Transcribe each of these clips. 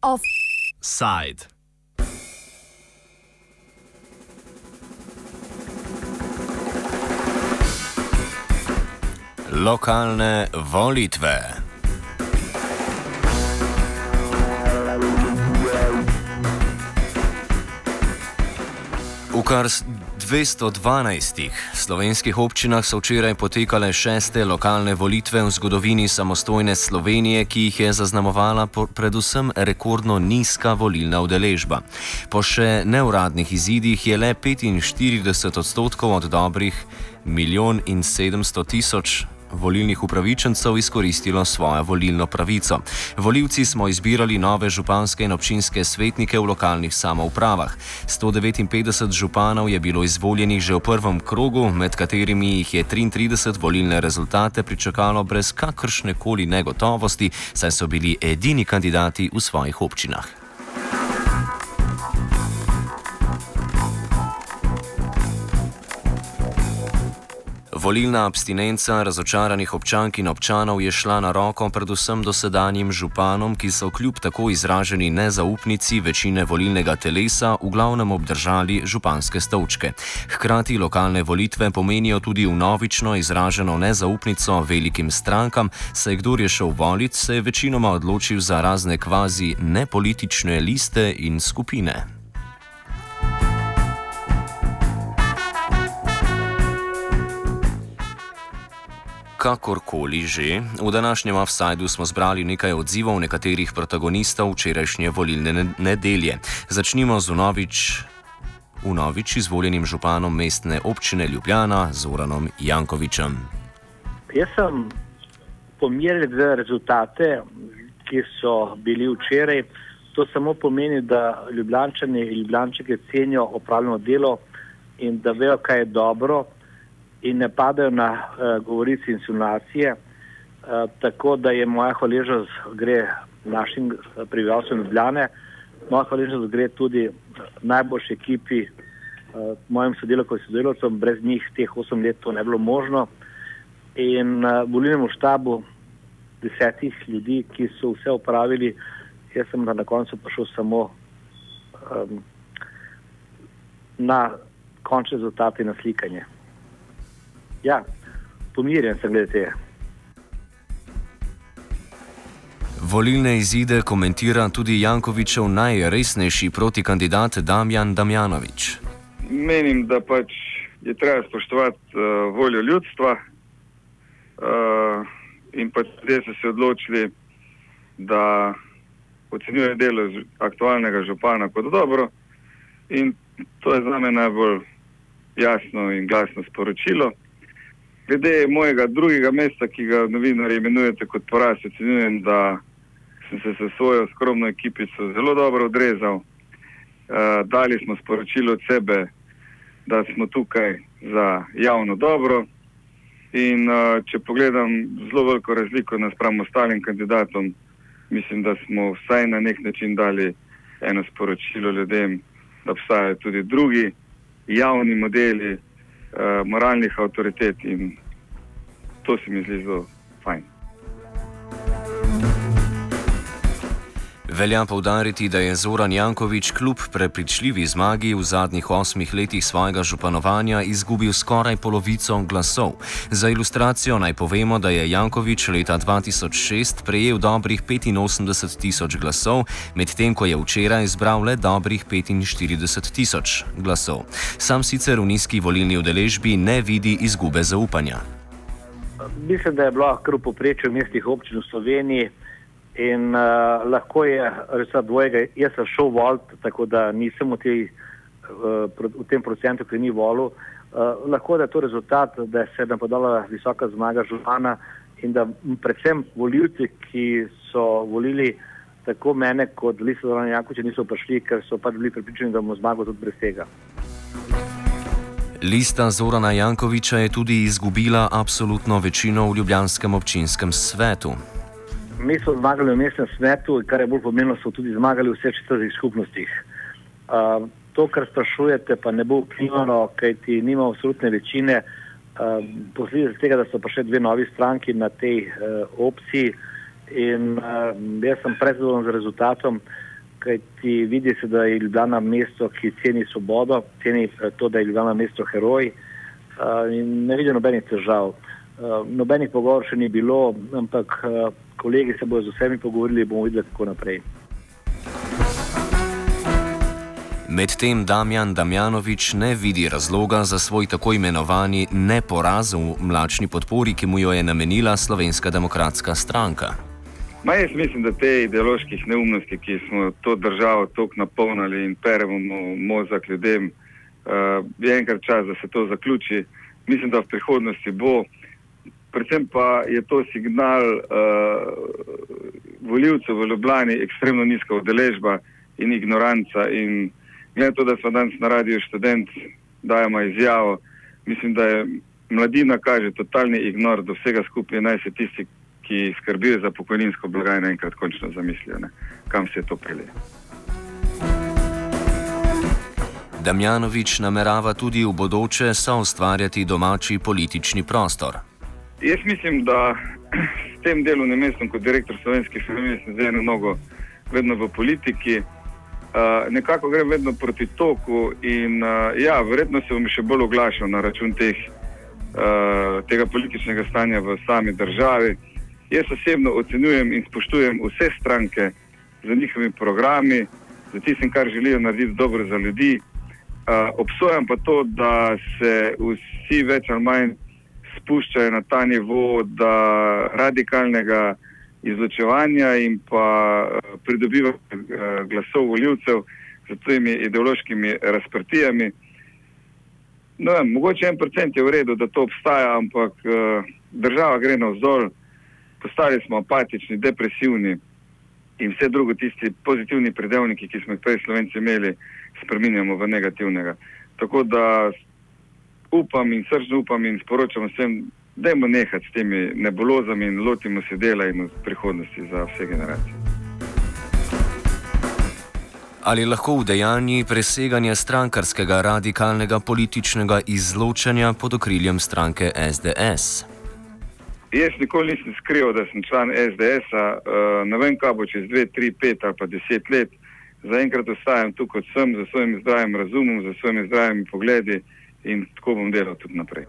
Offside. Lokalne volitve. V kar 212 slovenskih občinah so včeraj potekale šeste lokalne volitve v zgodovini samostojne Slovenije, ki jih je zaznamovala predvsem rekordno nizka volilna udeležba. Po še neuradnih izidih je le 45 odstotkov od dobrih 1 700 000 volilnih upravičencev izkoristilo svojo volilno pravico. Voljivci smo izbirali nove županske in občinske svetnike v lokalnih samoupravah. 159 županov je bilo izvoljenih že v prvem krogu, med katerimi jih je 33 volilne rezultate pričakalo brez kakršne koli negotovosti, saj so bili edini kandidati v svojih občinah. Volilna abstinenca razočaranih občank in občanov je šla na roko predvsem dosedanjim županom, ki so kljub tako izraženi nezaupnici večine volilnega telesa v glavnem obdržali županske stolčke. Hkrati lokalne volitve pomenijo tudi vnovično izraženo nezaupnico velikim strankam, saj kdo je šel volit, se je večinoma odločil za razne kvazi nepolitične liste in skupine. Kakorkoli že, v današnjem offsajdu smo zbrali nekaj odzivov nekaterih protagonistov včerajšnje volilne nedelje. Začnimo z unovič, unovič izvoljenim županom mestne občine Ljubljana Zoranom Jankovičem. Jaz sem pomirjen z rezultate, ki so bili včeraj. To samo pomeni, da ljubljančani in ljubljančake cenijo opravljeno delo in da vejo, kaj je dobro in ne padajo na uh, govorice in insinuacije. Uh, tako da je moja hvaležnost gre našim eh, prebivalcem Ljubljane, moja hvaležnost gre tudi najboljši ekipi, uh, mojim sodelavcem in sodelavcem, brez njih teh osem let to ne bilo možno. In uh, volilnemu štabu desetih ljudi, ki so vse upravili, jaz sem na koncu prišel samo um, na končne rezultate in na slikanje. Ja, pomirjen sem glede tega. Volilne izide komentira tudi Jankovičev najresnejši protikandidat Damjan Damjanovič. Menim, da pač je treba spoštovati uh, voljo ljudstva uh, in pač zdaj so se odločili, da ocenjuje delo aktualnega župana kot dobro in to je za me najbolj jasno in glasno sporočilo. Glede mojega drugega mesta, ki ga novinarji imenujete kot poraz, ocenjujem, da sem se s svojo skromno ekipico zelo dobro odrezal. Uh, dali smo sporočilo od sebe, da smo tukaj za javno dobro. In uh, če pogledam zelo veliko razliko nasprem ostalim kandidatom, mislim, da smo vsaj na nek način dali eno sporočilo ljudem, da obstajajo tudi drugi javni modeli moralnih avtoritet in to se mi zdi zelo fajn. Velja povdariti, da je Zoran Jankovič kljub prepričljivi zmagi v zadnjih osmih letih svojega županovanja izgubil skoraj polovico glasov. Za ilustracijo naj povemo, da je Jankovič leta 2006 prejel dobrih 85 tisoč glasov, medtem ko je včeraj zbral le dobrih 45 tisoč glasov. Sam sicer v nizki volilni udeležbi ne vidi izgube zaupanja. Mislim, da je bilo kar v poprečju mestnih občin v Sloveniji. In uh, lahko je res dvojega, jaz sem šel volt, tako da nisem v, tej, uh, v tem procentu, ki ni volil. Uh, lahko da je to rezultat, da se je nam podala visoka zmaga župana in da predvsem volilci, ki so volili tako mene kot Lisa Zorana Jakoviča, niso prišli, ker so pač bili pripričani, da bomo zmagali tudi brez tega. Lista Zorana Jankoviča je tudi izgubila absolutno večino v Ljubljanskem občinskem svetu mi smo zmagali v mestnem svetu, kar je bolj pomembno, so tudi zmagali v vseh četrtih skupnostih. Uh, to, kar sprašujete, pa ne bo vplivalo, kaj ti nima absolutne večine. Posledica tega, da so še dve novi stranki na tej opciji in jaz sem prezadovoljen z rezultatom, kaj ti vidi se, da je Ljubljana mesto, ki ceni svobodo, ceni to, da je Ljubljana mesto heroj in ne vidim nobenih težav. Nobenih pogovor še ni bilo, ampak kolegi se bodo z vsemi pogovorili in bomo videli, kako naprej. Medtem Damjan Damjanovič ne vidi razloga za svoj tako imenovani neporaz v mlačni podpori, ki mu jo je namenila Slovenska demokratska stranka. Ma jaz mislim, da te ideološke neumnosti, ki smo to državo tako napolnili in peremo možak ljudem, uh, je enkrat čas, da se to zaključi. Mislim, da v prihodnosti bo. Predvsem pa je to signal uh, voljivcev v Ljubljani, ekstremno nizka udeležba in ignoranca. In glede to, da smo danes na radiju študent, dajemo izjavo, mislim, da je mladina kaže totalni ignor do vsega skupaj, naj se tisti, ki skrbijo za pokojninsko blagajno, enkrat končno zamislijo, ne, kam se to pelje. Damjanovič namerava tudi v bodoče soustvarjati domači politični prostor. Jaz mislim, da s tem delovnim mestom kot direktor slovenskih filmov sem zdaj eno nogo vedno v politiki. Uh, nekako grem vedno proti toku, in uh, ja, verjetno se bom še bolj oglašal na račun teh, uh, tega političnega stanja v sami državi. Jaz osebno ocenjujem in spoštujem vse stranke za njihovimi programi, za tistim, kar želijo narediti dobro za ljudi. Uh, obsojam pa to, da se vsi več ali manj spuščajo na ta nivo radikalnega izločevanja in pa uh, pridobivanja uh, glasov voljivcev z temi ideološkimi razprtijami. No, vem, mogoče en procent je v redu, da to obstaja, ampak uh, država gre navzdol, postali smo apatični, depresivni in vse drugo, tisti pozitivni predelniki, ki smo jih prej slovenci imeli, spremenjamo v negativnega. Tako da upam in srčno upam in sporočam vsem, Dajmo nehati s temi nebulozami in lotimo se dela in prihodnosti za vse generacije. Ali lahko v dejanji preseganja strankarskega radikalnega političnega izločanja pod okriljem stranke SDS? Jaz nikoli nisem skril, da sem član SDS-a. Uh, ne vem, kaj bo čez 2, 3, 5 ali pa 10 let. Zaenkrat ostajam tu kot sem, za svojim zdravim razumom, za svojimi zdravimi pogledi in tako bom delal tudi naprej.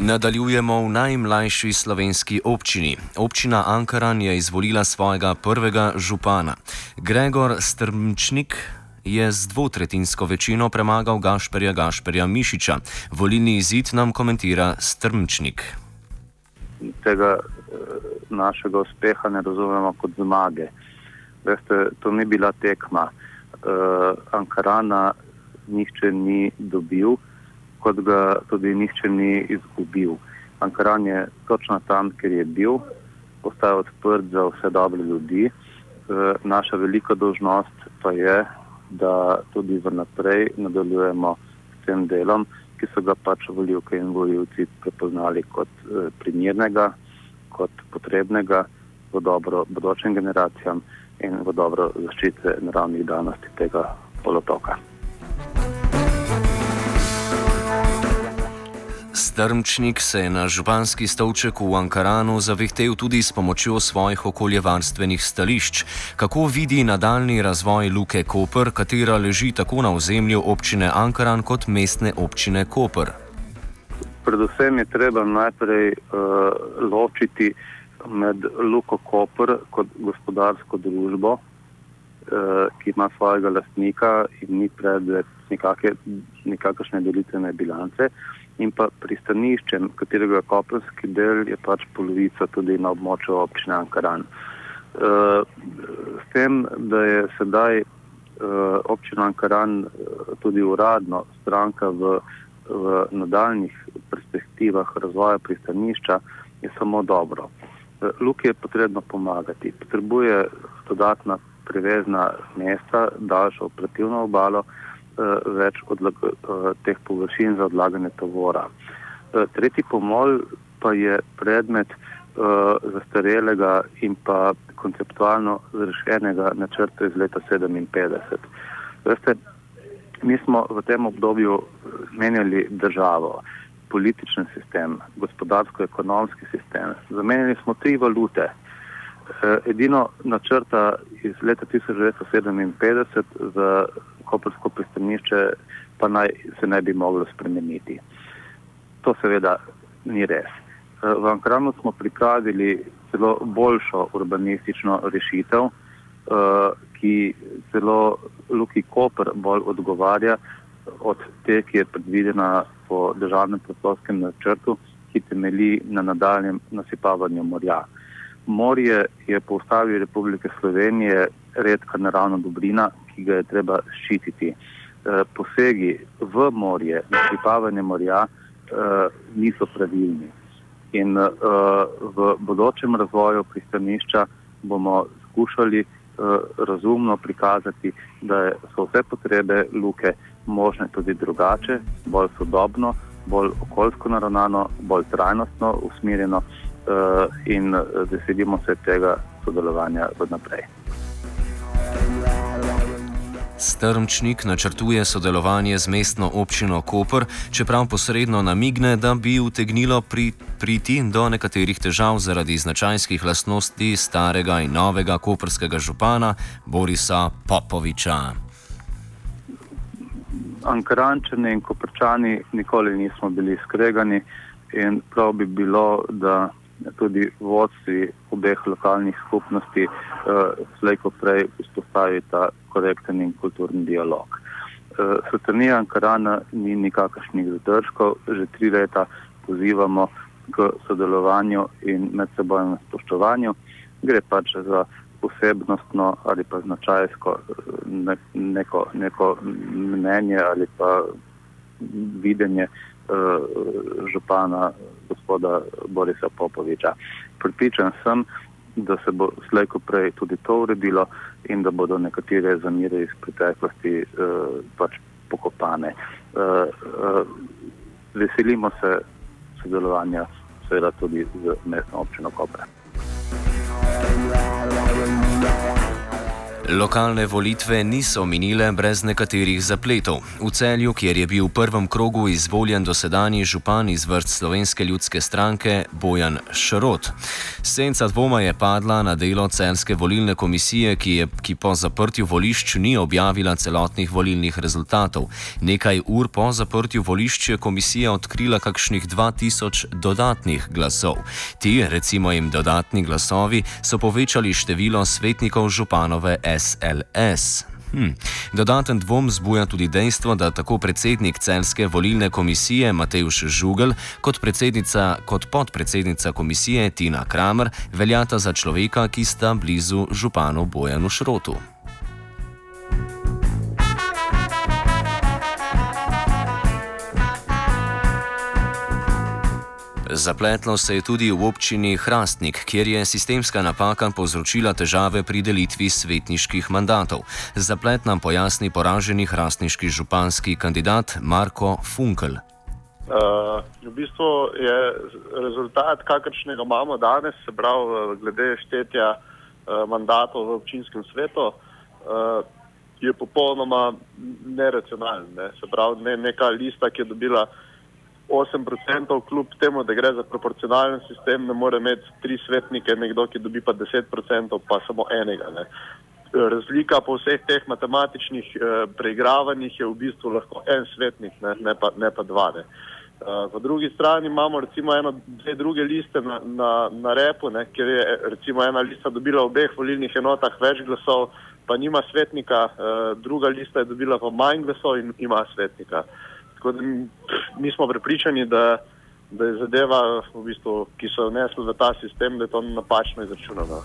Nadaljujemo v najmlajši slovenski občini. Občina Ankaran je izvolila svojega prvega župana. Gregor Strmčnik je z dvotretinsko večino premagal Gašperja Gašperja Mišiča. Volilni izid nam komentira Strmčnik. Tega eh, našega uspeha ne razumemo kot zmage. Veste, to ni bila tekma. Uh, Ankarana nihče ni dobil kot ga tudi nihče ni izgubil. Ankaran je točno tam, kjer je bil, ostaja odprt za vse dobre ljudi. E, naša velika dožnost pa je, da tudi vnaprej nadaljujemo s tem delom, ki so ga pač voljivke in voljivci prepoznali kot e, primernega, kot potrebnega v dobro bodočim generacijam in v dobro zaščite naravnih danosti tega polotoka. Strmčnik se je na županski stolček v Ankaranu zavihtel tudi s pomočjo svojih okoljevarstvenih stališč. Kako vidi nadaljni razvoj Luke Koper, katera leži tako na ozemlju občine Ankaran kot mestne občine Koper? Predvsem je treba najprej uh, ločiti med Luko Koper kot gospodarsko družbo, uh, ki ima svojega lastnika in ni predmet nikakršne delitvene bilance in pa pristaniščem, katerega kopenski del je pač polovica tudi na območju občine Ankaran. Uh, s tem, da je sedaj uh, občina Ankaran uh, tudi uradno stranka v, v nadaljnih perspektivah razvoja pristanišča, je samo dobro. Luki je potrebno pomagati, potrebuje dodatna prevezna mesta, daljšo operativno obalo, uh, več odlag, uh, teh površin za odlaganje tovora. Uh, tretji pomol pa je predmet zastarelega in pa konceptualno zrešenega načrta iz leta 1957. Veste, Mi smo v tem obdobju menjali državo, politični sistem, gospodarsko-ekonomski sistem. Zamenjali smo tri valute. Eh, edino načrta iz leta 1957 za kopersko pristanišče pa naj se ne bi moglo spremeniti. To seveda ni res. Eh, v Ankaranu smo pripravili celo boljšo urbanistično rešitev, eh, ki celo Luki Koper bolj odgovarja od te, ki je predvidena po državnem prostorskem načrtu, ki temeli na nadaljem nasipavanju morja. Morje je po ustavi Republike Slovenije redka naravna dobrina, ki ga je treba ščititi. Eh, posegi v morje, nasipavanje morja eh, niso pravilni. In eh, v bodočem razvoju pristanišča bomo skušali razumno prikazati, da so vse potrebe luke možne tudi drugače, bolj sodobno, bolj okoljsko naravnano, bolj trajnostno usmerjeno. Eh, in eh, veselimo se tega sodelovanja v naprej. Strmčnik načrtuje sodelovanje z mestno občino Koper, čeprav posredno namigne, da bi utegnilo pri, priti do nekaterih težav zaradi značajskih lastnosti starega in novega koperskega župana Borisa Popoviča. Ankarančani in koprčani nikoli nismo bili skregani in prav bi bilo, da tudi vodstvi obeh lokalnih skupnosti uh, slejko prej vzpostavi ta korekten in kulturni dialog. Eh, Sotrnija Ankarana ni nikakršnih zadržkov, že tri leta pozivamo k sodelovanju in medsebojnem spoštovanju. Gre pač za posebnostno ali pa značajsko ne, neko, neko mnenje ali pa videnje uh, župana gospoda Borisa Popoviča. Pripričan sem, da se bo slejko prej tudi to uredilo in da bodo nekatere zamire iz preteklosti uh, pač pokopane. Uh, uh, veselimo se sodelovanja seveda tudi z mestno občino Koper. Bye. Lokalne volitve niso minile brez nekaterih zapletov. V celju, kjer je bil v prvem krogu izvoljen dosedanji župan iz vrst slovenske ljudske stranke Bojan Šrot. Senca dvoma je padla na delo celske volilne komisije, ki, je, ki po zaprtju volišč ni objavila celotnih volilnih rezultatov. Nekaj ur po zaprtju volišč je komisija odkrila kakšnih 2000 dodatnih glasov. Ti, recimo jim dodatni glasovi, so povečali število svetnikov županove SRS. SLS. Hm. Dodaten dvom zbuja tudi dejstvo, da tako predsednik celske volilne komisije Matejš Žugel kot, kot podpredsednica komisije Tina Kramer veljata za človeka, ki sta blizu županu Bojanu Šrotu. Zapletlo se je tudi v občini Hrastnik, kjer je sistemska napaka povzročila težave pri delitvi svetniških mandatov. Zaplet nam pojasni poraženi hrastniški županski kandidat Marko Funkel. Uh, v bistvu je rezultat, kakršnega imamo danes, se pravi, uh, glede štetja uh, mandatov v občinskem svetu, uh, je popolnoma neracionalen. Ne? Se pravi, ne, neka lista, ki je dobila 8%, kljub temu, da gre za proporcionalen sistem, ne more imeti tri svetnike, nekdo, ki dobi pa 10%, pa samo enega. Ne. Razlika po vseh teh matematičnih eh, preigravanjih je v bistvu lahko en svetnik, ne, ne, pa, ne pa dva. Ne. Uh, po drugi strani imamo recimo eno, dve druge liste na, na, na repu, ne, kjer je recimo ena lista dobila v obeh volilnih enotah več glasov, pa nima svetnika, uh, druga lista je dobila pa manj glasov in ima svetnika. Tako da mi smo prepričani, da, da je zadeva, v bistvu, ki so vnesli v ta sistem, da je to napačno izračunano.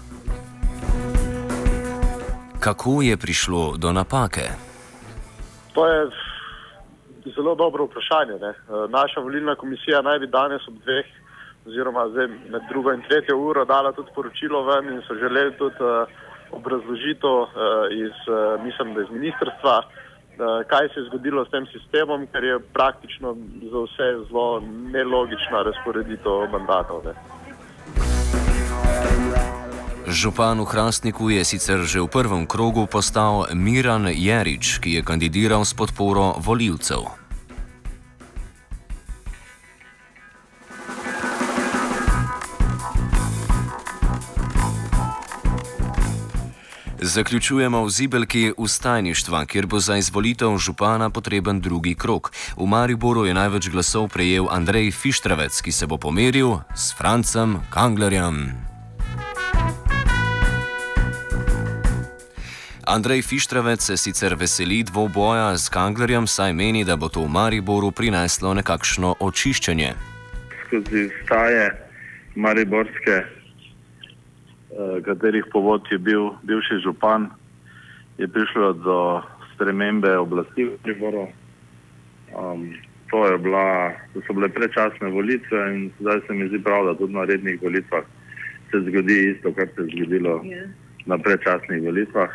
Kako je prišlo do napake? To je zelo dobro vprašanje. Ne? Naša volilna komisija naj bi danes ob dveh, oziroma med drugo in tretjo uro, dala tudi poročilo ven in so želeli tudi uh, obrazložitev uh, iz, uh, mislim, iz ministrstva. Eh, kaj se je zgodilo s tem sistemom, ker je praktično za vse zelo nelogična razporeditev mandatov. Ne. Župan v Hrastniku je sicer že v prvem krogu postal Miran Jerič, ki je kandidiral s podporo voljivcev. Zaključujemo v zibelki ustajništva, kjer bo za izvolitev župana potreben drugi krok. V Mariboru je največ glasov prejel Andrej Fištravec, ki se bo pomeril s Francem Kanglerjem. Andrej Fištravec se sicer veseli dvoboja z Kanglerjem, saj meni, da bo to v Mariboru prineslo nekakšno očiščenje. Skozi staje Mariborske katerih povod je bil bivši župan, je prišlo do spremembe oblasti v Priboru. Um, to, to so bile prečasne volitve in zdaj se mi zdi prav, da tudi na rednih volitvah se zgodi isto, kar se je zgodilo yeah. na prečasnih volitvah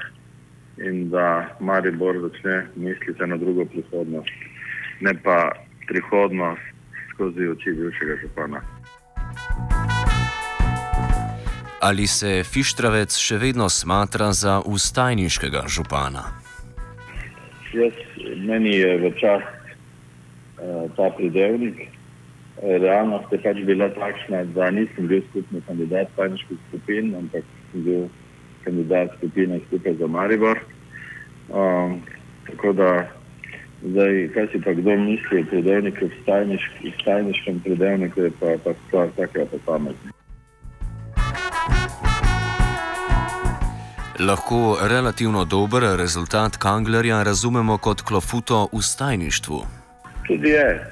in da Maribor začne misliti na drugo prihodnost, ne pa prihodnost skozi oči bivšega župana. Ali se Fištravec še vedno smatra za ustajniškega župana? Jaz, meni je v čas uh, ta pridevnik. Realnost je pač bila takšna, da nisem bil skupni kandidat tajniških skupin, ampak sem bil kandidat skupine skupaj za Maribor. Um, tako da, zdaj, kaj si pa kdo misli o pridevniku v tajniškem pridevniku, je pa, pa stvar takega posameznika. Lahko relativno dober rezultat Kanglerja razumemo kot klofuto v stajništvu. Tudi je,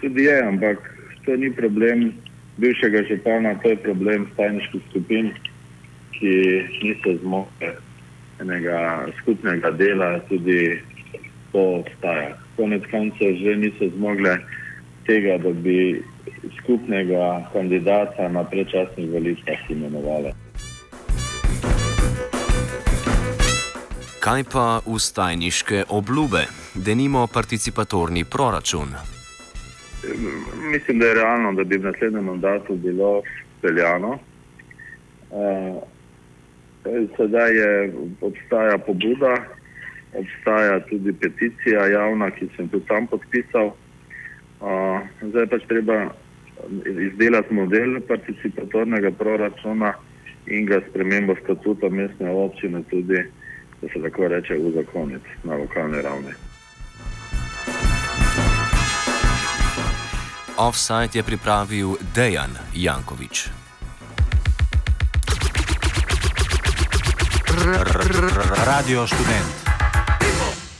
tudi je, ampak to ni problem bivšega župana, to je problem stajniških skupin, ki niso zmogli enega skupnega dela, tudi to obstaja. Konec koncev že niso zmogli tega, da bi skupnega kandidata na predčasnih volitvah imenovali. Kaj pa ustajniške obljube, da nimo participatorni proračun? Mislim, da je realno, da bi v naslednjem mandatu bilo speljano. Uh, sedaj je, obstaja pobuda, obstaja tudi peticija javna, ki sem tudi sam podpisal. Uh, zdaj pač treba izdelati model participatornega proračuna in ga spremembo statuta mestne občine tudi da se tako reče, v zakonit na lokalni ravni. Offside je pripravil Dejan Jankovič. Radio študent.